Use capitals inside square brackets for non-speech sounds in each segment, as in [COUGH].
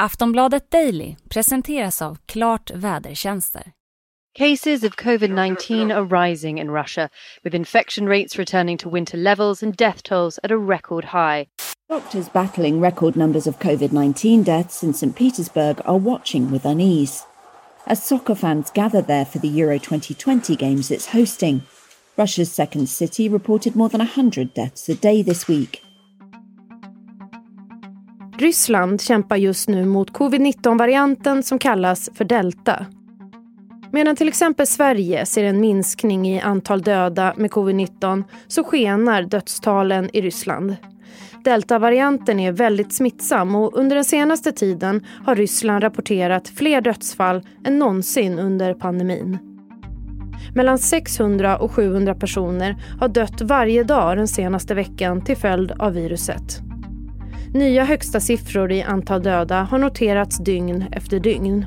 Aftonbladet Daily presenteras av Klart Vädertjänster. Cases of COVID 19 are rising in Russia, with infection rates returning to winter levels and death tolls at a record high. Doctors battling record numbers of COVID 19 deaths in St. Petersburg are watching with unease. As soccer fans gather there for the Euro 2020 games it's hosting, Russia's second city reported more than 100 deaths a day this week. Ryssland kämpar just nu mot covid-19-varianten som kallas för delta. Medan till exempel Sverige ser en minskning i antal döda med covid-19 så skenar dödstalen i Ryssland. Delta-varianten är väldigt smittsam och under den senaste tiden har Ryssland rapporterat fler dödsfall än någonsin under pandemin. Mellan 600 och 700 personer har dött varje dag den senaste veckan till följd av viruset. Nya högsta siffror i antal döda har noterats dygn efter dygn.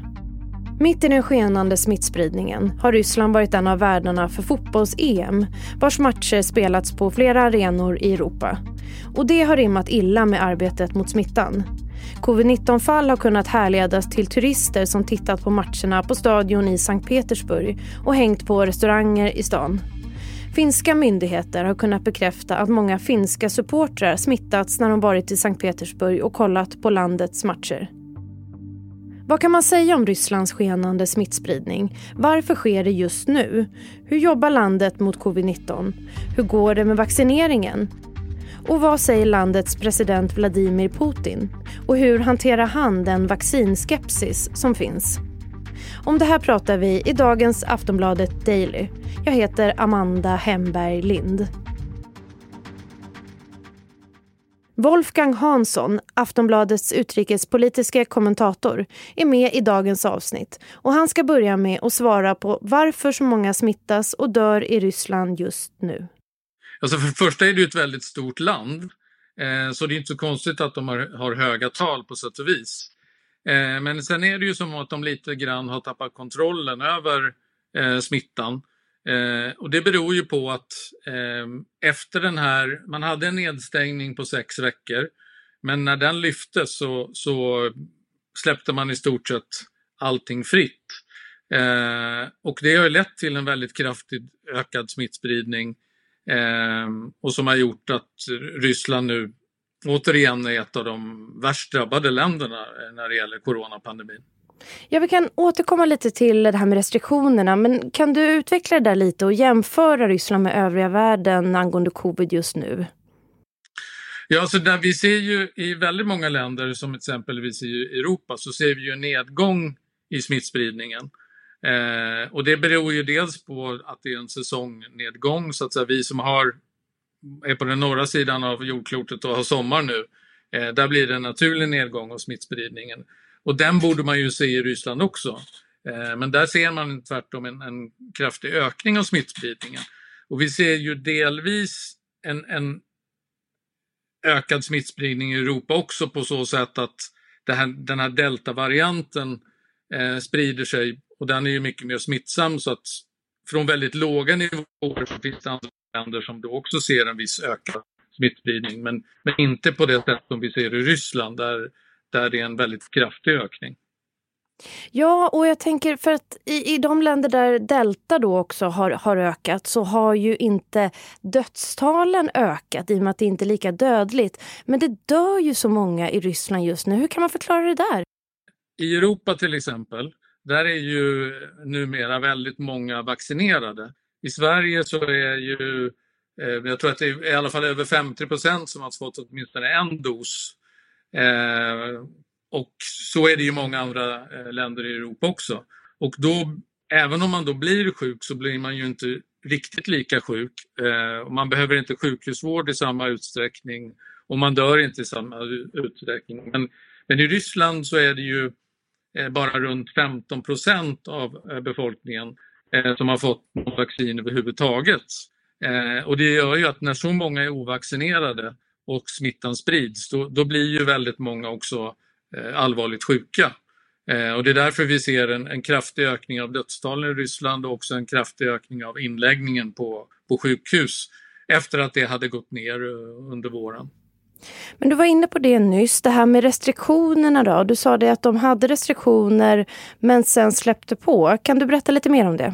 Mitt i den skenande smittspridningen har Ryssland varit en av värdarna för fotbolls-EM vars matcher spelats på flera arenor i Europa. Och det har rimmat illa med arbetet mot smittan. Covid-19-fall har kunnat härledas till turister som tittat på matcherna på stadion i Sankt Petersburg och hängt på restauranger i stan. Finska myndigheter har kunnat bekräfta att många finska supportrar smittats när de varit i Sankt Petersburg och kollat på landets matcher. Vad kan man säga om Rysslands skenande smittspridning? Varför sker det just nu? Hur jobbar landet mot covid-19? Hur går det med vaccineringen? Och vad säger landets president Vladimir Putin? Och hur hanterar han den vaccinskepsis som finns? Om det här pratar vi i dagens Aftonbladet Daily. Jag heter Amanda Hemberg Lind. Wolfgang Hansson, Aftonbladets utrikespolitiska kommentator, är med i dagens avsnitt. Och han ska börja med att svara på varför så många smittas och dör i Ryssland just nu. Alltså för det första är det ett väldigt stort land, eh, så det är inte så konstigt att de har höga tal på sätt och vis. Eh, men sen är det ju som att de lite grann har tappat kontrollen över eh, smittan. Eh, och det beror ju på att eh, efter den här, man hade en nedstängning på sex veckor, men när den lyftes så, så släppte man i stort sett allting fritt. Eh, och det har ju lett till en väldigt kraftigt ökad smittspridning eh, och som har gjort att Ryssland nu återigen är ett av de värst drabbade länderna när det gäller coronapandemin. Ja, vi kan återkomma lite till det här med restriktionerna. Men kan du utveckla det där lite och jämföra Ryssland med övriga världen angående covid just nu? Ja, alltså där vi ser ju i väldigt många länder, som exempelvis i Europa, så ser vi ju en nedgång i smittspridningen. Eh, och det beror ju dels på att det är en säsongnedgång, så att säga, vi som har, är på den norra sidan av jordklotet och har sommar nu, eh, där blir det en naturlig nedgång av smittspridningen. Och den borde man ju se i Ryssland också. Eh, men där ser man tvärtom en, en kraftig ökning av smittspridningen. Och vi ser ju delvis en, en ökad smittspridning i Europa också på så sätt att här, den här deltavarianten eh, sprider sig och den är ju mycket mer smittsam så att från väldigt låga nivåer så finns det andra länder som då också ser en viss ökad smittspridning men, men inte på det sätt som vi ser i Ryssland där där det är en väldigt kraftig ökning. Ja, och jag tänker för att i, i de länder där delta då också har, har ökat så har ju inte dödstalen ökat i och med att det inte är lika dödligt. Men det dör ju så många i Ryssland just nu. Hur kan man förklara det där? I Europa till exempel, där är ju numera väldigt många vaccinerade. I Sverige så är ju, eh, jag tror att det är i alla fall över 50 procent som har fått åtminstone en dos Eh, och så är det i många andra eh, länder i Europa också. Och då, även om man då blir sjuk så blir man ju inte riktigt lika sjuk. Eh, man behöver inte sjukhusvård i samma utsträckning och man dör inte i samma utsträckning. Men, men i Ryssland så är det ju eh, bara runt 15 procent av eh, befolkningen eh, som har fått vaccin överhuvudtaget. Eh, och det gör ju att när så många är ovaccinerade och smittan sprids, då, då blir ju väldigt många också eh, allvarligt sjuka. Eh, och det är därför vi ser en, en kraftig ökning av dödstalen i Ryssland och också en kraftig ökning av inläggningen på, på sjukhus efter att det hade gått ner eh, under våren. Men du var inne på det nyss, det här med restriktionerna då. Du sa det att de hade restriktioner men sen släppte på. Kan du berätta lite mer om det?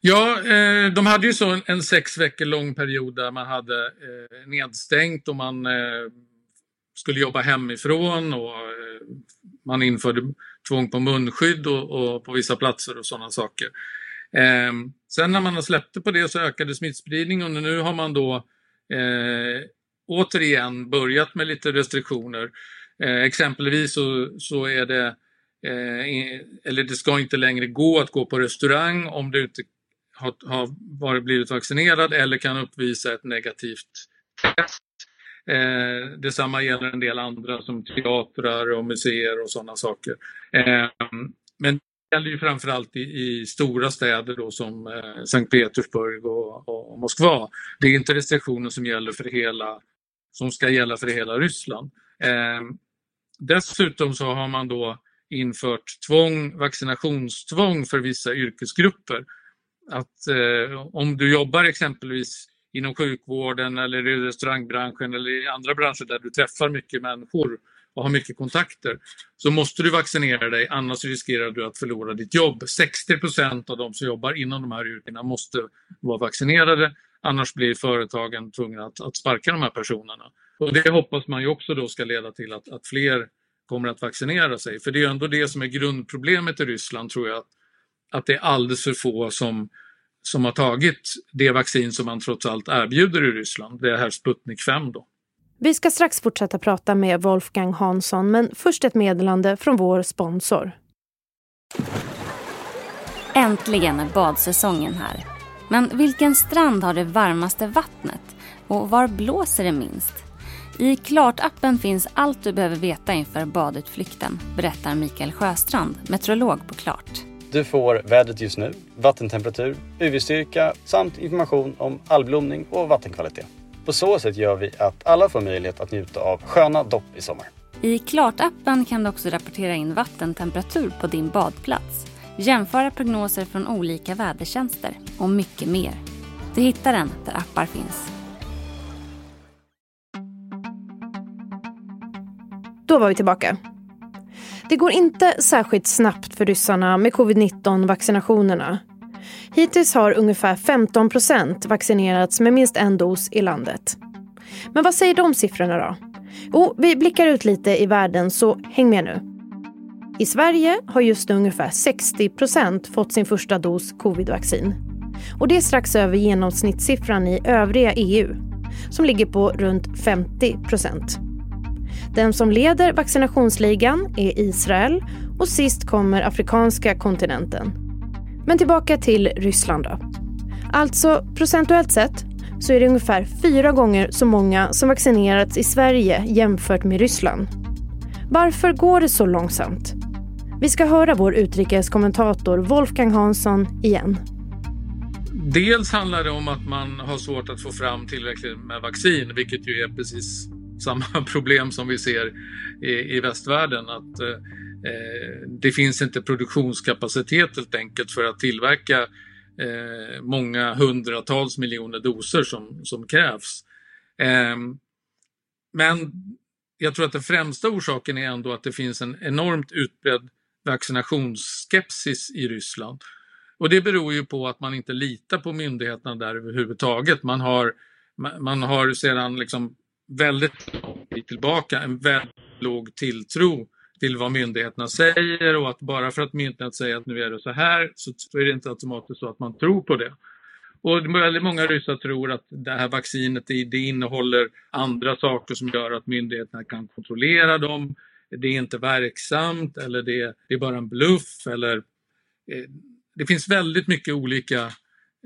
Ja, eh, de hade ju så en, en, sex veckor lång period där man hade eh, nedstängt och man eh, skulle jobba hemifrån och eh, man införde tvång på munskydd och, och på vissa platser och sådana saker. Eh, sen när man släppte på det så ökade smittspridningen och nu har man då eh, återigen börjat med lite restriktioner. Eh, exempelvis så, så är det eh, eller det ska inte längre gå att gå på restaurang om du inte har, har varit, blivit vaccinerad eller kan uppvisa ett negativt test. Eh, detsamma gäller en del andra som teatrar och museer och sådana saker. Eh, men det gäller ju framförallt i, i stora städer då som eh, Sankt Petersburg och, och, Moskva. Det är inte restriktioner som gäller för hela, som ska gälla för hela Ryssland. Eh, dessutom så har man då infört tvång, vaccinationstvång för vissa yrkesgrupper att eh, om du jobbar exempelvis inom sjukvården eller i restaurangbranschen eller i andra branscher där du träffar mycket människor och har mycket kontakter så måste du vaccinera dig annars riskerar du att förlora ditt jobb. 60 procent av de som jobbar inom de här yrkena måste vara vaccinerade annars blir företagen tvungna att, att sparka de här personerna. Och det hoppas man ju också då ska leda till att, att fler kommer att vaccinera sig. För det är ändå det som är grundproblemet i Ryssland tror jag, att det är alldeles för få som, som har tagit det vaccin som man trots allt erbjuder i Ryssland, det här Sputnik 5 då. Vi ska strax fortsätta prata med Wolfgang Hansson, men först ett meddelande från vår sponsor. Äntligen är badsäsongen här. Men vilken strand har det varmaste vattnet? Och var blåser det minst? I Klart-appen finns allt du behöver veta inför badutflykten, berättar Mikael Sjöstrand, meteorolog på Klart. Du får vädret just nu, vattentemperatur, UV-styrka samt information om algblomning och vattenkvalitet. På så sätt gör vi att alla får möjlighet att njuta av sköna dopp i sommar. I Klart-appen kan du också rapportera in vattentemperatur på din badplats, jämföra prognoser från olika vädertjänster och mycket mer. Du hittar den där appar finns. Då var vi tillbaka. Det går inte särskilt snabbt för ryssarna med covid-19-vaccinationerna. Hittills har ungefär 15 procent vaccinerats med minst en dos i landet. Men vad säger de siffrorna då? Jo, vi blickar ut lite i världen, så häng med nu. I Sverige har just nu ungefär 60 procent fått sin första dos covidvaccin. Och det är strax över genomsnittssiffran i övriga EU som ligger på runt 50 procent. Den som leder vaccinationsligan är Israel och sist kommer afrikanska kontinenten. Men tillbaka till Ryssland då. Alltså procentuellt sett så är det ungefär fyra gånger så många som vaccinerats i Sverige jämfört med Ryssland. Varför går det så långsamt? Vi ska höra vår utrikeskommentator Wolfgang Hansson igen. Dels handlar det om att man har svårt att få fram tillräckligt med vaccin, vilket ju är precis samma [LAUGHS] problem som vi ser i, i västvärlden. Att eh, eh, det finns inte produktionskapacitet helt enkelt för att tillverka eh, många hundratals miljoner doser som, som krävs. Eh, men jag tror att den främsta orsaken är ändå att det finns en enormt utbredd vaccinationsskepsis i Ryssland. Och det beror ju på att man inte litar på myndigheterna där överhuvudtaget. Man har, man har sedan liksom väldigt lång tid tillbaka en väldigt låg tilltro till vad myndigheterna säger och att bara för att myndigheterna säger att nu är det så här så är det inte automatiskt så att man tror på det. Och väldigt många ryssar tror att det här vaccinet det innehåller andra saker som gör att myndigheterna kan kontrollera dem. Det är inte verksamt eller det, det är bara en bluff eller eh, det finns väldigt mycket olika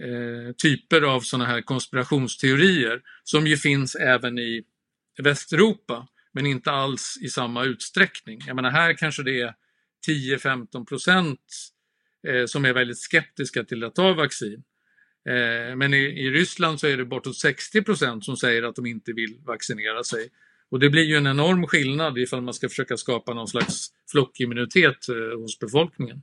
eh, typer av sådana här konspirationsteorier som ju finns även i Västeuropa men inte alls i samma utsträckning. Jag menar här kanske det är 10-15 procent eh, som är väldigt skeptiska till att ta vaccin. Eh, men i, i, Ryssland så är det bortåt 60 procent som säger att de inte vill vaccinera sig. Och det blir ju en enorm skillnad ifall man ska försöka skapa någon slags flockimmunitet eh, hos befolkningen.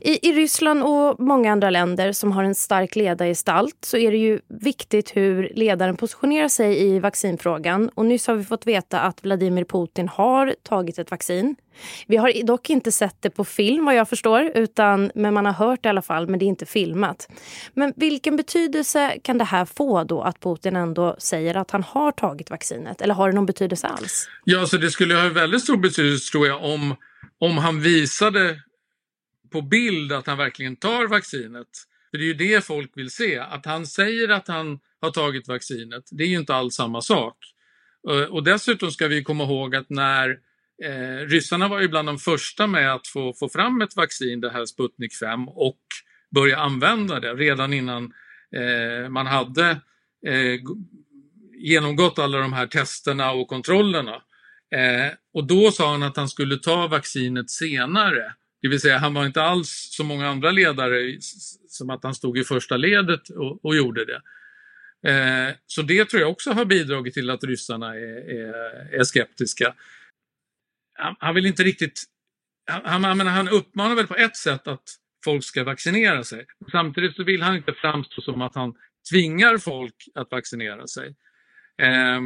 I, I Ryssland och många andra länder som har en stark ledargestalt så är det ju viktigt hur ledaren positionerar sig i vaccinfrågan. Och nyss har vi fått veta att Vladimir Putin har tagit ett vaccin. Vi har dock inte sett det på film vad jag förstår, utan, men man har hört det i alla fall, men det är inte filmat. Men vilken betydelse kan det här få då att Putin ändå säger att han har tagit vaccinet? Eller har det någon betydelse alls? Ja, så det skulle ha väldigt stor betydelse tror jag om, om han visade på bild att han verkligen tar vaccinet. För det är ju det folk vill se. Att han säger att han har tagit vaccinet, det är ju inte alls samma sak. Eh, och dessutom ska vi komma ihåg att när eh, ryssarna var ju bland de första med att få, få fram ett vaccin, det här Sputnik 5, och börja använda det redan innan eh, man hade eh, genomgått alla de här testerna och kontrollerna. Eh, och då sa han att han skulle ta vaccinet senare. Det vill säga han var inte alls som många andra ledare som att han stod i första ledet och, och gjorde det. Eh, så det tror jag också har bidragit till att ryssarna är, är, är skeptiska. Han, han, vill inte riktigt... Han, han, han uppmanar väl på ett sätt att folk ska vaccinera sig. Samtidigt så vill han inte framstå som att han tvingar folk att vaccinera sig. Eh,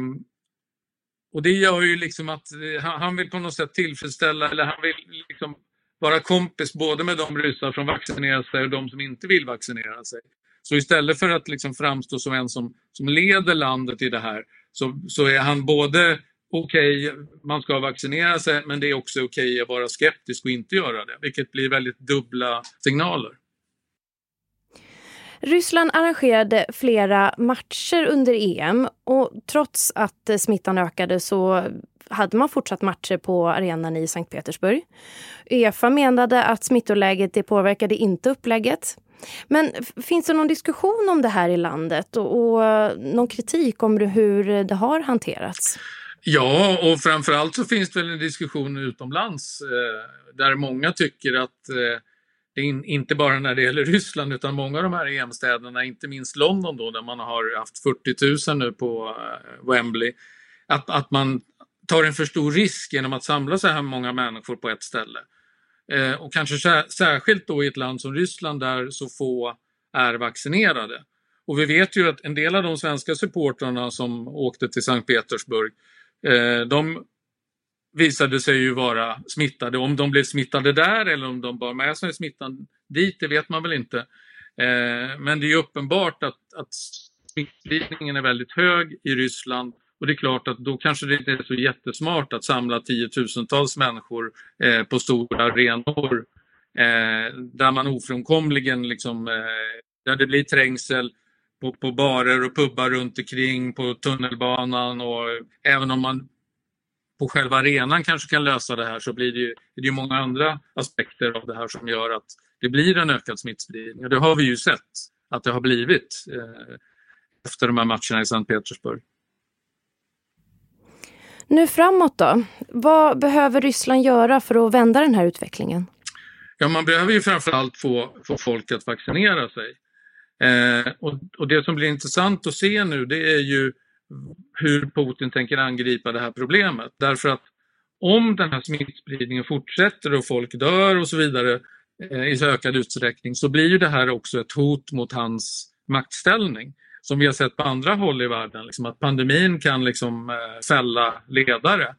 och det gör ju liksom att eh, han, han vill på något sätt tillfredsställa, eller han vill liksom vara kompis både med de ryssar som vaccinerar sig och de som inte vill vaccinera sig. Så istället för att liksom framstå som en som, som leder landet i det här så, så är han både okej, okay, man ska vaccinera sig, men det är också okej okay att vara skeptisk och inte göra det, vilket blir väldigt dubbla signaler. Ryssland arrangerade flera matcher under EM och trots att smittan ökade så hade man fortsatt matcher på arenan i Sankt Petersburg. Uefa menade att smittoläget det påverkade inte upplägget. Men finns det någon diskussion om det här i landet och, och någon kritik om hur det har hanterats? Ja, och framförallt så finns det väl en diskussion utomlands eh, där många tycker att eh, det in, inte bara när det gäller Ryssland utan många av de här EM-städerna, inte minst London då där man har haft 40 000 nu på eh, Wembley, att, att man tar en för stor risk genom att samla så här många människor på ett ställe. Eh, och kanske särskilt då i ett land som Ryssland där så få är vaccinerade. Och vi vet ju att en del av de svenska supportrarna som åkte till Sankt Petersburg, eh, de visade sig ju vara smittade. Om de blev smittade där eller om de bar med sig smittan dit, det vet man väl inte. Eh, men det är uppenbart att, att smittspridningen är väldigt hög i Ryssland och det är klart att då kanske det inte är så jättesmart att samla tiotusentals människor eh, på stora arenor eh, där man ofrånkomligen liksom, eh, där det blir trängsel på, på barer och pubbar runt omkring på tunnelbanan och även om man på själva arenan kanske kan lösa det här så blir det ju, det är ju många andra aspekter av det här som gör att det blir en ökad smittspridning. Och det har vi ju sett att det har blivit eh, efter de här matcherna i Sankt Petersburg. Nu framåt då? Vad behöver Ryssland göra för att vända den här utvecklingen? Ja, man behöver ju framförallt få, få folk att vaccinera sig. Eh, och, och, det som blir intressant att se nu det är ju hur Putin tänker angripa det här problemet. Därför att om den här smittspridningen fortsätter och folk dör och så vidare eh, i ökad utsträckning så blir ju det här också ett hot mot hans maktställning som vi har sett på andra håll i världen, liksom att pandemin kan liksom, eh, fälla ledare.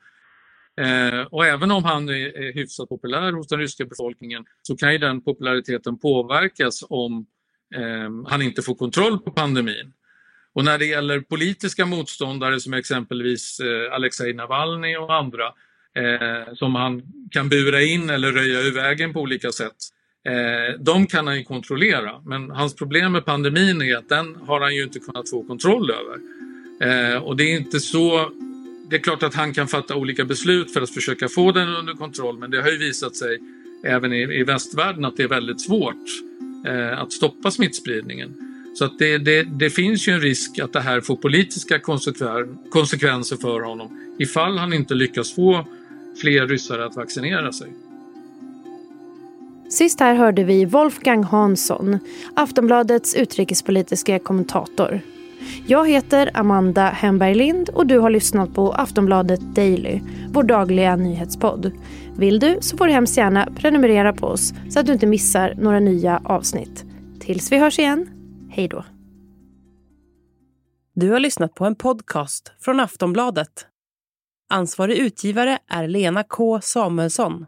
Eh, och även om han är, är hyfsat populär hos den ryska befolkningen så kan ju den populariteten påverkas om eh, han inte får kontroll på pandemin. Och när det gäller politiska motståndare som exempelvis eh, Alexej Navalny och andra eh, som han kan bura in eller röja ur vägen på olika sätt Eh, de kan han ju kontrollera, men hans problem med pandemin är att den har han ju inte kunnat få kontroll över. Eh, och det är inte så... Det är klart att han kan fatta olika beslut för att försöka få den under kontroll, men det har ju visat sig även i, i västvärlden att det är väldigt svårt eh, att stoppa smittspridningen. Så att det, det, det, finns ju en risk att det här får politiska konsekvenser för honom ifall han inte lyckas få fler ryssar att vaccinera sig. Sist här hörde vi Wolfgang Hansson, Aftonbladets utrikespolitiska kommentator. Jag heter Amanda Hemberg Lind och du har lyssnat på Aftonbladet Daily, vår dagliga nyhetspodd. Vill du så får du hemskt gärna prenumerera på oss så att du inte missar några nya avsnitt. Tills vi hörs igen, hej då. Du har lyssnat på en podcast från Aftonbladet. Ansvarig utgivare är Lena K Samuelsson.